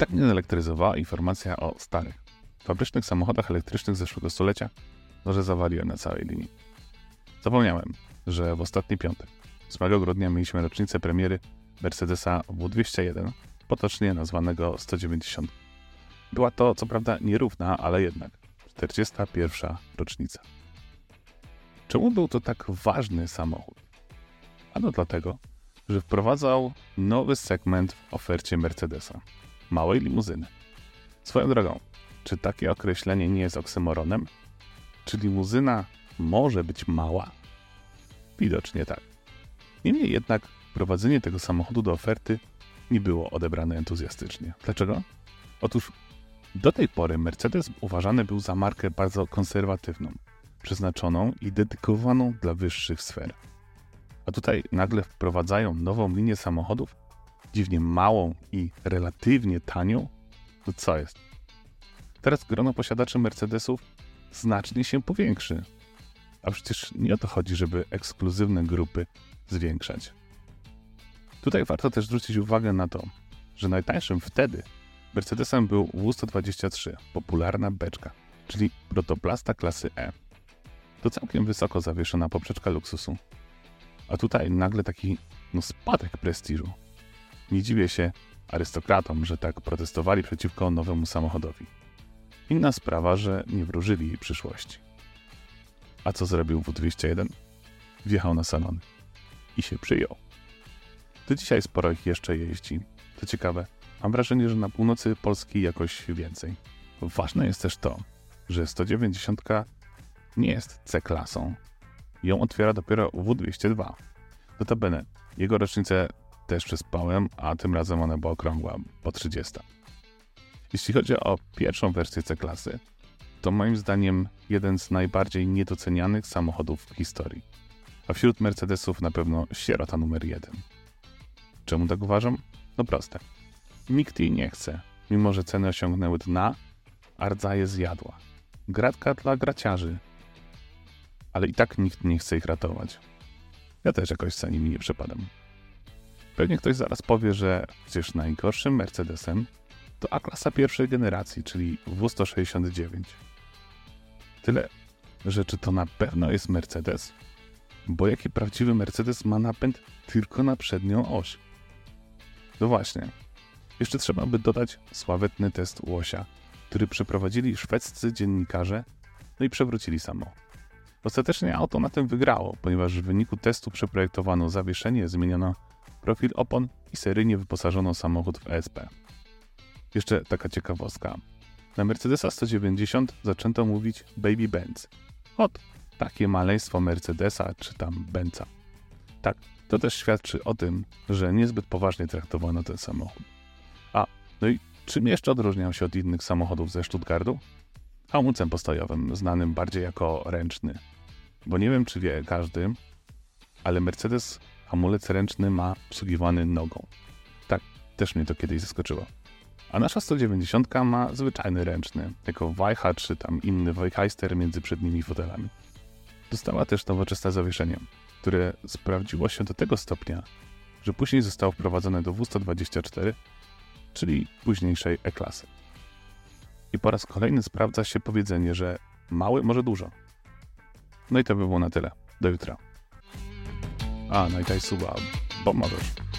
tak mnie elektryzowała informacja o starych, fabrycznych samochodach elektrycznych zeszłego stulecia, no że zawaliłem na całej linii. Zapomniałem, że w ostatni piątek, 8 grudnia, mieliśmy rocznicę premiery Mercedesa W201, potocznie nazwanego 190. Była to, co prawda, nierówna, ale jednak 41. rocznica. Czemu był to tak ważny samochód? Ano dlatego, że wprowadzał nowy segment w ofercie Mercedesa małej limuzyny. Swoją drogą, czy takie określenie nie jest oksymoronem? Czy limuzyna może być mała? Widocznie tak. Niemniej jednak wprowadzenie tego samochodu do oferty nie było odebrane entuzjastycznie. Dlaczego? Otóż do tej pory Mercedes uważany był za markę bardzo konserwatywną, przeznaczoną i dedykowaną dla wyższych sfer. A tutaj nagle wprowadzają nową linię samochodów, dziwnie małą i relatywnie tanią. To co jest? Teraz grono posiadaczy Mercedesów znacznie się powiększy. A przecież nie o to chodzi, żeby ekskluzywne grupy zwiększać. Tutaj warto też zwrócić uwagę na to, że najtańszym wtedy Mercedesem był W123, popularna beczka, czyli protoplasta klasy E. To całkiem wysoko zawieszona poprzeczka luksusu. A tutaj nagle taki no, spadek prestiżu. Nie dziwię się arystokratom, że tak protestowali przeciwko nowemu samochodowi. Inna sprawa, że nie wróżyli przyszłości. A co zrobił W201? Wjechał na salony i się przyjął. Do dzisiaj sporo ich jeszcze jeździ. To ciekawe, mam wrażenie, że na północy Polski jakoś więcej. Ważne jest też to, że 190 nie jest C-klasą. Ją otwiera dopiero W202. Notabene, jego rocznicę też przespałem, a tym razem ona była okrągła, po 30. Jeśli chodzi o pierwszą wersję C-klasy, to moim zdaniem jeden z najbardziej niedocenianych samochodów w historii. A wśród Mercedesów na pewno sierota numer jeden. Czemu tak uważam? No proste. Nikt jej nie chce, mimo że ceny osiągnęły dna, a rdzaje zjadła. Gratka dla graciarzy. Ale i tak nikt nie chce ich ratować. Ja też jakoś za nimi nie przepadam. Pewnie ktoś zaraz powie, że przecież najgorszym Mercedesem to A-klasa pierwszej generacji, czyli W169. Tyle, że czy to na pewno jest Mercedes? Bo jaki prawdziwy Mercedes ma napęd tylko na przednią oś? No właśnie. Jeszcze trzeba by dodać sławetny test łosia, który przeprowadzili szwedzcy dziennikarze, no i przewrócili samochód. Ostatecznie auto na tym wygrało, ponieważ w wyniku testu przeprojektowano zawieszenie, zmieniono profil opon i seryjnie wyposażono samochód w ESP. Jeszcze taka ciekawostka. Na Mercedesa 190 zaczęto mówić Baby Benz. Ot, takie maleństwo Mercedesa czy tam Benza. Tak, to też świadczy o tym, że niezbyt poważnie traktowano ten samochód. A, no i czym jeszcze odróżniał się od innych samochodów ze Stuttgartu? Hamulcem postojowym, znanym bardziej jako ręczny. Bo nie wiem, czy wie każdy, ale Mercedes hamulec ręczny ma obsługiwany nogą. Tak, też mnie to kiedyś zaskoczyło. A nasza 190 ma zwyczajny ręczny, jako Weicha czy tam inny Weichheister między przednimi fotelami. Dostała też nowoczesne zawieszenie, które sprawdziło się do tego stopnia, że później zostało wprowadzone do W124, czyli późniejszej E-klasy. I po raz kolejny sprawdza się powiedzenie, że mały może dużo. No i to by było na tyle. Do jutra. A, no i daj suba, bo możesz.